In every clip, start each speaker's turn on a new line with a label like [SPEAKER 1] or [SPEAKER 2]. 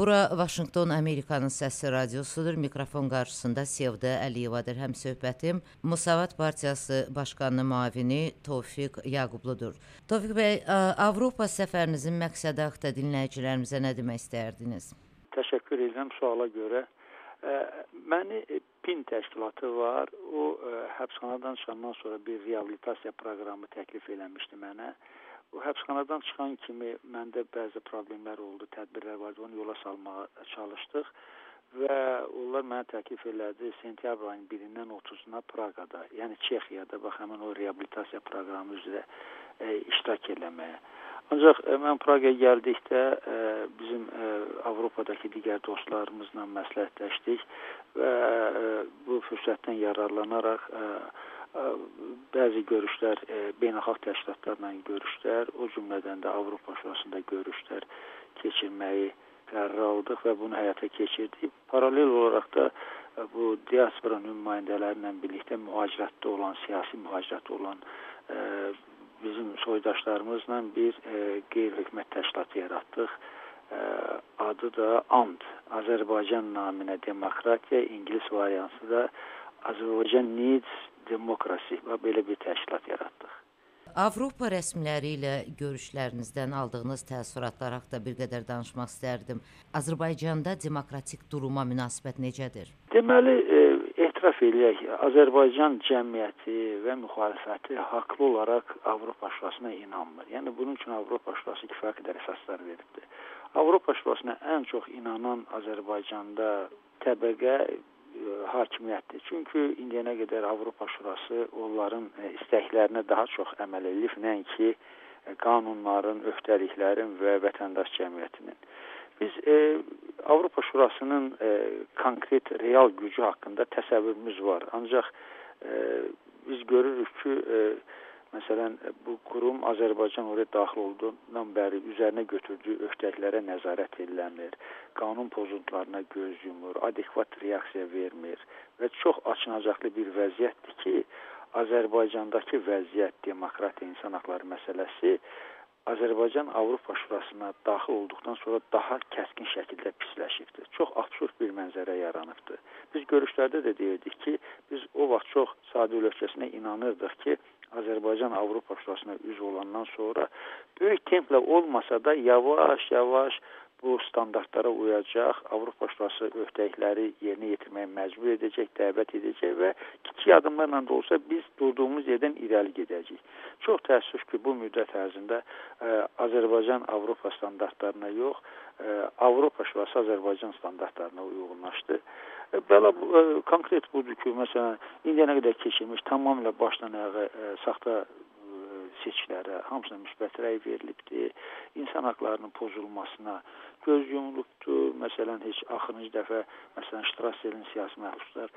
[SPEAKER 1] Bura Vaşinqton Amerikanın səsi radiosudur. Mikrofon qarşısında Sevda Əliyevadır. Həm söhbətim Musavat Partiyası başqanının müavini Tofiq Yaqubludur. Tofiq bəy, Avropa səfərinizin məqsədi haqqında dinləyicilərimizə nə demək istərdiniz?
[SPEAKER 2] Təşəkkür edirəm suala görə. Məni PIN təşkilatı var. O həbsxanadan çıxandan sonra bir reabilitasiya proqramı təklif eləmişdi mənə. Bu həbsxanadan çıxan kimi məndə bəzi problemlər oldu, tədbirlər vardı, onu yola salmağa çalışdıq və onlar mənə təklif elədi sentyabr ayının 1-dən 30-una Praqada, yəni Çexiyada bax həmin o reabilitasiya proqramı üzrə e, iştirak eləməyə. Ancaq e, mən Praqaya gəldikdə e, bizim e, Avropadakı digər dostlarımızla məsləhətləşdik və e, bu fürsətdən yararlanaraq e, bəzi görüşlər beynəlxalq təşkilatlarla görüşlər, o cümlədən də Avropa Şurasında görüşlər keçirməyi qərar aldıq və bunu həyata keçirdik. Paralel olaraq da bu diaspora nümayəndələri ilə birlikdə mühacirətdə olan, siyasi mühacirətdə olan e, bizim soydaşlarımızla bir qeyri-hökumət təşkilatı yaratdıq. E, adı da AND, Azərbaycan naminə demokratiya, ingilis variantı da Azərbaycan Needs Demokrasi və belə bir təşkilat yaratdıq.
[SPEAKER 1] Avropa rəsmiləri ilə görüşlərinizdən aldığınız təəssüratlar haqqında bir qədər danışmaq istərdim. Azərbaycanda demokratik duruma münasibət necədir?
[SPEAKER 2] Deməli, e, etiraf eləyək, Azərbaycan cəmiyyəti və müxalifəti haqlı olaraq Avropa Şurasına inanmır. Yəni bunun üçün Avropa Şurası kifayət qədər əsaslar veribdir. Avropa Şurasına ən çox inanan Azərbaycanda təbəqə hakimiyyətdir. Çünki indiyənə qədər Avropa Şurası onların e, istəklərinə daha çox əməl edib, nəinki e, qanunların, öhdəliklərin və vətəndaş cəmiyyətinin. Biz e, Avropa Şurasının e, konkret real gücü haqqında təsəvvürümüz var. Ancaq e, biz görürük ki, e, Məsələn, bu qurum Azərbaycan oraya daxil olduğundan bəri üzərinə götürdüyü öhdəliklərə nəzarət edilir, qanun pozuntularına göz yumur, adekvat reaksiya vermir və çox açınacaqlı bir vəziyyətdir ki, Azərbaycandakı vəziyyət, demokratiya, insan haqları məsələsi Azərbaycan Avropa Şurasına daxil olduqdan sonra daha kəskin şəkildə pisləşibdir. Çox absurd bir mənzərə yaranıbdır. Biz görüşlərdə də deyirdik ki, biz o vaxt çox sadə ölkəsinə inanırdıq ki, Azərbaycan Avropa Şurasına üzv olandan sonra böyük templə olmasa da yavaş-yavaş bu standartlara uyacaq, Avropa Şurası öhdəlikləri yerinə yetirməyə məcbur edəcək, dəvət edəcək və kiçik addımlarla da olsa biz durduğumuz yerdən irəli gedəcəyik. Çox təəssüf ki, bu müddət ərzində ə, Azərbaycan Avropa standartlarına yox, ə, Avropa Şurası Azərbaycan standartlarına uyğunlaşdı. Belə ə, konkret budur ki, məsələn, indiyənə qədər keçirilmiş tamamilə başdan ayağa saxta seçkilərə hamısına müsbət rəy verilibdir. İnsan haqlarının pozulmasına göz yumulubdur. Məsələn, heç axırıncı dəfə məsələn Ştrasselin siyasi məhbuslar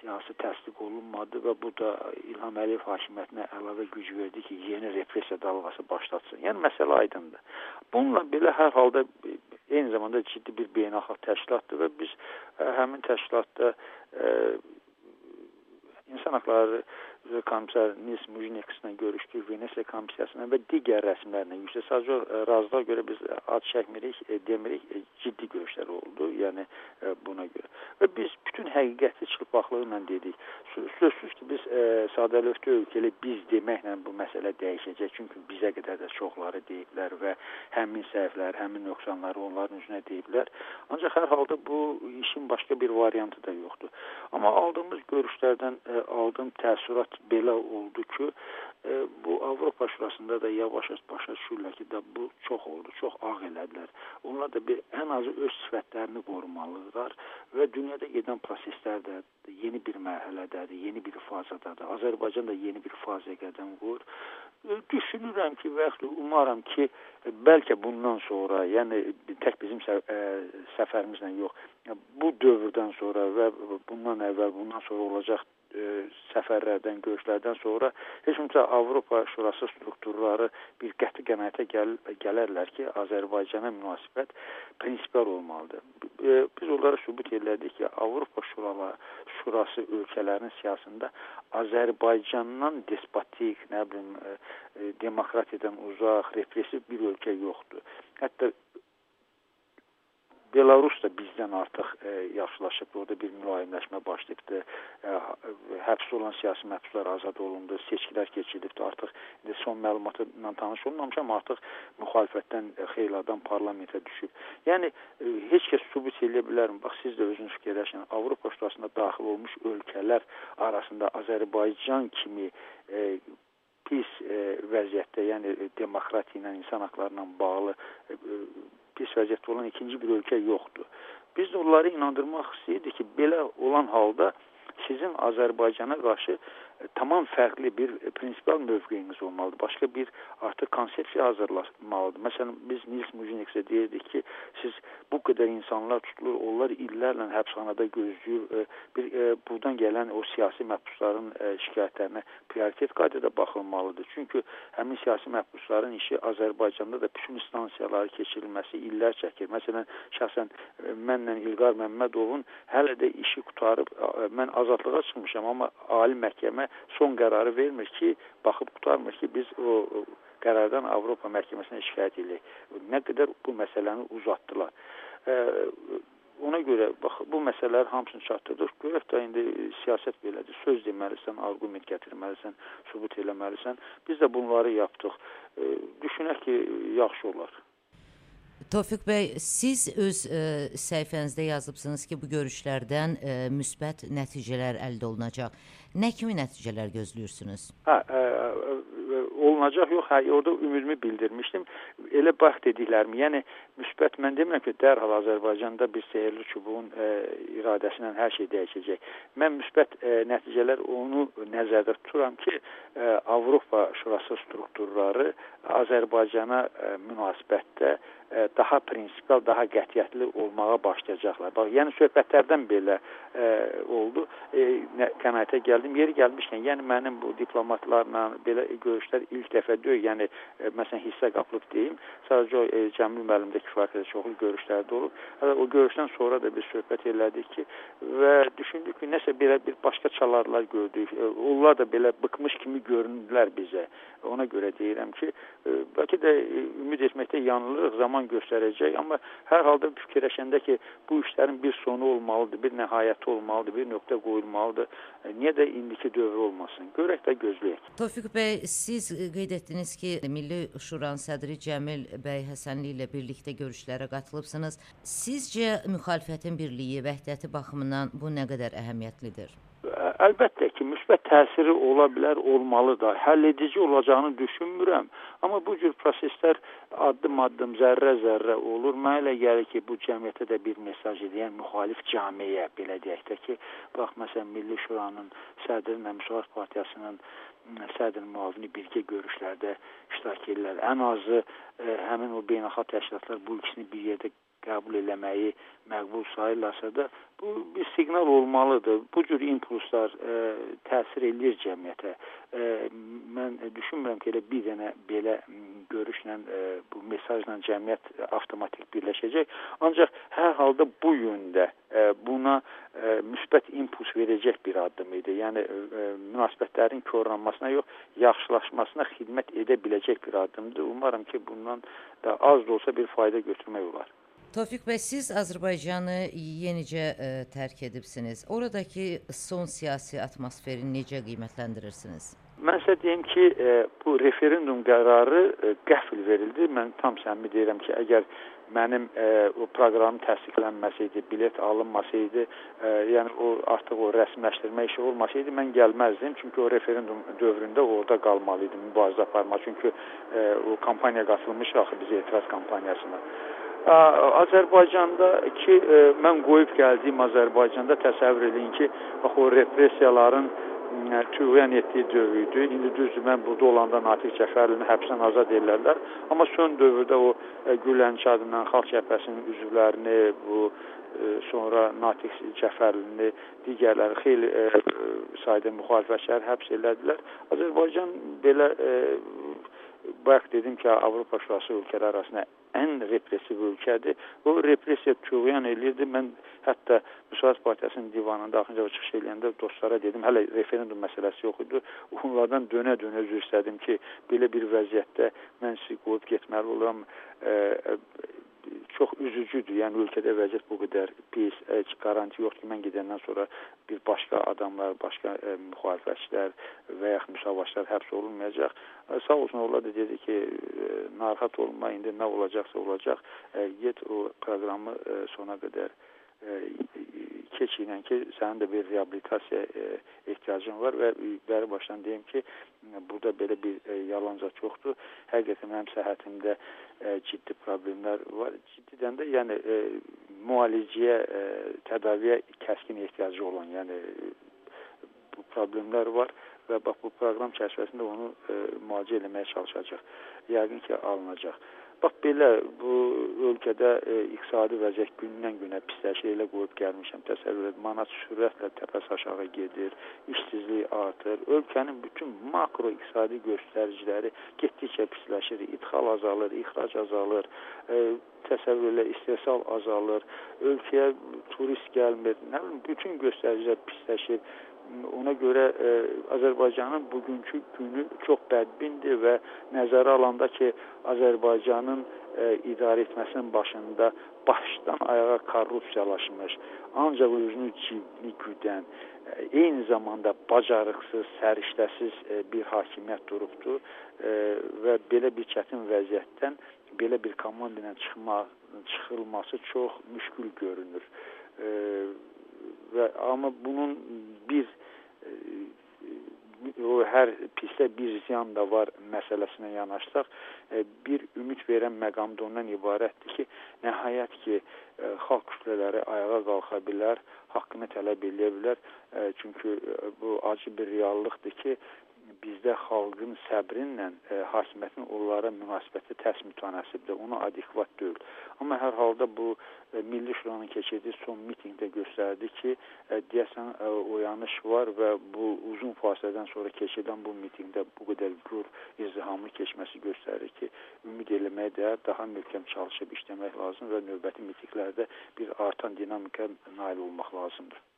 [SPEAKER 2] siyasi təsdiq olunmadı və bu da İlham Əliyev hakimiyyətinə əlavə güc verdi ki, yeni repressiya dalğası başlatsın. Yəni məsələ aydındır. Bununla belə hər halda eyni zamanda ciddi bir beynəlxalq təşkilatdır və biz ə, e, həmin təşkilatda ə, e, insan haqları komissar Nils Mujneks-la görüşdük, Venesiya komissiyasına və digər rəsmilərlə yüksək sadəcə e, razılığa görə biz ad çəkmirik, demirik, ciddi görüşlər oldu, yəni buna görə. Və biz bütün həqiqəti çılpaqlıqla dedik. Sözsüz ə, sadəlövhlü ölkəli biz deməklə bu məsələ dəyişəcək, çünki bizə qədər də çoxları deyiblər və həmin səhvlər, həmin nöqsanları onların üzünə deyiblər. Ancaq hər halda bu işin başqa bir variantı da yoxdur. Amma aldığımız görüşlərdən ə, aldığım təəssürat belə oldu ki, ə, bu Avropa Şurasında da yavaş-yavaş başa düşürlər ki, da bu çox oldu, çox ağ elədilər. Onlar da bir ən azı öz sifətlərini qorumalıdırlar və dünyada gedən proseslər də yeni bir mərhələdədir, yeni bir fazadadır. Azərbaycan da yeni bir fazaya qədəm qoyur. Düşünürəm ki, və yaxud umaram ki, bəlkə bundan sonra, yəni tək bizim səfərimizlə yox, bu dövrdən sonra və bundan əvvəl, bundan sonra olacaq ə, səfərlərdən, görüşlərdən sonra heç ümumiyyətlə Avropa Şurası strukturları bir qəti qənaətə gəl gələrlər ki, Azərbaycana münasibət prinsipial olmalıdır. Ə, biz onlara sübut elədik ki, Avropa Şuraları Şurası ölkələrinin siyasətində Azərbaycandan despotik, nə bilim, ə, ə, demokratiyadan uzaq, repressiv bir ölkə yoxdur. Hətta Belarus da bizdən artıq e, yaxşılaşıb, orada bir mülayimləşmə başlayıbdı. E, həbs olan siyasi məhbuslar azad olundu, seçkilər keçirilibdi. Artıq indi son məlumatla tanış olmamışam, artıq müxalifətdən e, xeyli adam parlamentə düşüb. Yəni e, heç kəs sübut edə bilər. Bax siz də özünüz fikirləşin. Avropa Şurasına daxil olmuş ölkələr arasında Azərbaycan kimi e, pis e, vəziyyətdə, yəni e, demokratiya ilə, insan haqlarına bağlı e, e, pis vəziyyətdə olan ikinci bir ölkə yoxdur. Biz də onları inandırmaq istəyirdik ki, belə olan halda sizin Azərbaycana qarşı tamam fərqli bir prinsipal mövqeyiniz olmalıdır. Başqa bir artıq konsepsiya hazırlanmalıdır. Məsələn, biz Nils Mujiniksə deyirdik ki, siz bu qədər insanlar tutulur, onlar illərlə həbsxanada gözləyir. E, bir e, buradan gələn o siyasi məhbusların e, şikayətlərinə prioritet qaydada baxılmalıdır. Çünki həmin siyasi məhbusların işi Azərbaycanda da bütün stansiyaları keçirilməsi illər çəkir. Məsələn, şəxsən mənlə İlqar Məmmədovun hələ də işi qutarıb mən azadlığa çıxmışam, amma ali məhkəmə son qərarı vermir ki, baxıb qutarmır ki, biz o, qərardan Avropa məhkəməsinə şikayət edək. Nə qədər bu məsələni uzatdılar. E, ona görə bax bu məsələlər hamısını çatdırdıq. Görək də indi siyasət belədir. Söz deməlisən, arqument gətirməlisən, sübut eləməlisən. Biz də bunları yapdıq. E, düşünək ki, yaxşı olar.
[SPEAKER 1] Tofiq bəy, siz öz ə, e, səhifənizdə yazıbsınız ki, bu görüşlərdən ə, e, müsbət nəticələr əldə olunacaq. Nə kimi nəticələr gözləyirsiniz?
[SPEAKER 2] Hə, ə, ə, olunacaq yox, hə, orada ümidimi bildirmişdim. Elə bax dediklərimi, yəni müsbət mən demirəm ki, dərhal Azərbaycanda bir sehrli çubuğun ə, iradəsi ilə hər şey dəyişəcək. Mən müsbət ə, nəticələr onu nəzərdə tuturam ki, ə, Avropa Şurası strukturları Azərbaycana ə, münasibətdə E, daha prinsipal, daha qətiyyətli olmağa başlayacaqlar. Bax, yəni söhbətlərdən belə e, oldu. E, qənaətə gəldim. Yeri gəlmişkən, yəni mənim bu diplomatlarla belə görüşlər ilk dəfə deyil. Yəni ə, məsələn hissə qapılıb deyim. Sadəcə o e, Cəmil müəllimdə kifayət qədər çoxlu görüşlər də olub. Hətta o görüşdən sonra da biz söhbət elədik ki, və düşündük ki, nəsə belə bir başqa çalarlar gördük. E, onlar da belə bıkmış kimi göründülər bizə. Ona görə deyirəm ki, e, bəlkə də e, ümid etməkdə yanılırıq. Zaman göstərəcək. Amma hər halda fikirləşəndə ki, bu işlərin bir sonu olmalıdır, bir nəhayəti olmalıdır, bir nöqtə qoyulmalıdır. E, niyə də indiki dövr olmasın? Görək də gözləyək.
[SPEAKER 1] Tofiq bəy, siz qeyd etdiniz ki, Milli Şuranın sədri Cəmil bəy Həsənli ilə birlikdə görüşlərə qatılıbsınız. Sizcə müxalifətin birliyi, vəhdəti baxımından bu nə qədər əhəmiyyətlidir?
[SPEAKER 2] Əlbəttə ki, müsbət təsiri ola bilər, olmalı da. Həll edici olacağını düşünmürəm. Amma bu cür proseslər addım-addım, zərrə-zərrə olur. Mənə elə gəlir ki, bu cəmiyyətə də bir mesaj edən müxalif camiyə belə deyək də ki, bax məsələn Milli Şuranın sədri ilə Müsavat Partiyasının sədr müavini birgə görüşlərdə iştirak edirlər. Ən azı ə, həmin o beynəlxalq təşkilatlar bu ikisini bir yerdə qəbul eləməyi məqbul sayırlarsa da bu bir siqnal olmalıdır. Bu cür impulslar ə, e, təsir eləyir cəmiyyətə. Ə, e, mən düşünmürəm ki, elə bir dənə belə görüşlə ə, e, bu mesajla cəmiyyət avtomatik birləşəcək. Ancaq hər halda bu yöndə ə, buna ə, müsbət impuls verəcək bir addım idi. Yəni ə, münasibətlərin korlanmasına yox, yaxşılaşmasına xidmət edə biləcək bir addımdır. Umarım ki, bundan da az da olsa bir fayda götürmək olar.
[SPEAKER 1] Tofiq bəy, siz Azərbaycanı yenicə ə, e, tərk edibsiniz. Oradakı son siyasi atmosferi necə qiymətləndirirsiniz?
[SPEAKER 2] Mən sizə deyim ki, ə, e, bu referendum qərarı ə, e, qəfil verildi. Mən tam səmimi deyirəm ki, əgər mənim ə, o proqram təsdiqlənməsəydi, bilet alınmasaydı, ə, yəni o artıq o rəsmiləşdirmə işi olmasaydı mən gəlməzdim. Çünki o referendum dövründə orada qalmalı idim, mübarizə aparmaq. Çünki ə, o kampaniya qatılmışıq axı biz etiraz kampaniyasına. Azərbaycanda ki, e, mən qoyub gəldiyim Azərbaycanda təsəvvür edin ki, bax o repressiyaların tüğyan etdiyi dövr idi. İndi düzdür, mən burada olanda Natiq Cəfərlini həbsdən azad edirlər. Amma son dövrdə o Gülənç adından Xalq Cəbhəsinin üzvlərini, bu sonra Natiq Cəfərlini, digərləri xeyli sayda müxalifətçiləri həbs elədilər. Azərbaycan belə bayaq dedim ki, Avropa Şurası ölkələri arasında ən repressiv ölkədir. O repressiya tüğyan eləyirdi. Mən hətta Müsavat Partiyasının divanında axınca çıxış eləyəndə dostlara dedim, hələ referendum məsələsi yox idi. Onlardan dönə-dönə üzr istədim ki, belə bir vəziyyətdə mən sizi qoyub getməli oluram. E, çox üzücüdür. Yəni ölkədə vəziyyət bu qədər pis, heç qaranti yoxdur ki, mən gedəndən sonra bir başqa adamlar, başqa ə, müxalifətçilər və ya müsavaşlar həbs olunmayacaq. Ə, sağ olsun onlar da dedi ki, ə, narahat olma, indi nə olacaqsa olacaq. Ə, get o proqramı ə, sona qədər keçinən ki, sənin də bir reabilitasiya e, ehtiyacın var və bəri başdan deyim ki, burada belə bir e, yalanca çoxdur. Həqiqətən mənim səhhətimdə e, ciddi problemlər var. Ciddidən də yəni e, müalicəyə, e, tədaviyə kəskin ehtiyacı olan, yəni bu problemlər var və bax bu proqram çərçivəsində onu e, müalicə etməyə çalışacaq. Yəqin ki, alınacaq. Bax belə bu ölkədə e, iqtisadi vəziyyət gündən-günə pisləşir. Elə qoyub gəlmişəm. Təsəvvür et, manat sürətlə təpəs aşağı gedir, işsizlik artır. Ölkənin bütün makro iqtisadi göstəriciləri getdikcə pisləşir. İdxal azalır, ixrac azalır. E, təsəvvür elə istehsal azalır. Ölkəyə turist gəlmir. Nə bilim bütün göstəricilər pisləşir ona görə ə, e, Azərbaycanın bugünkü günü çox bədbindir və nəzərə alanda ki, Azərbaycanın ə, e, idarə etməsinin başında başdan ayağa korrupsiyalaşmış, ancaq özünü cibni güdən, ə, e, eyni zamanda bacarıqsız, səriştəsiz ə, bir hakimiyyət durubdur ə, və belə bir çətin vəziyyətdən belə bir komanda ilə çıxma çıxılması çox müşkül görünür. E, və amma bunun bir o hər pisdə bir ziyan da var məsələsinə yanaşsaq, e, bir ümid verən məqam da ondan ibarətdir ki, nəhayət ki, e, xalq kütlələri ayağa qalxa bilər, haqqını tələb edə bilər. E, çünki bu acı bir reallıqdır ki, bizdə xalqın səbrinlə e, hakimiyyətin onlara münasibəti tərs mütənasibdir. Ona adekvat deyil. Amma hər halda bu e, Milli Şuranın keçirdiyi son mitinqdə göstərdi ki, e, deyəsən e, oyanış var və bu uzun fasilədən sonra keçirilən bu mitinqdə bu qədər gür, izdihamlı keçməsi göstərir ki, ümid eləməyə dəyər, daha möhkəm çalışıb işləmək lazım və növbəti mitinqlərdə bir artan dinamika nail olmaq lazımdır.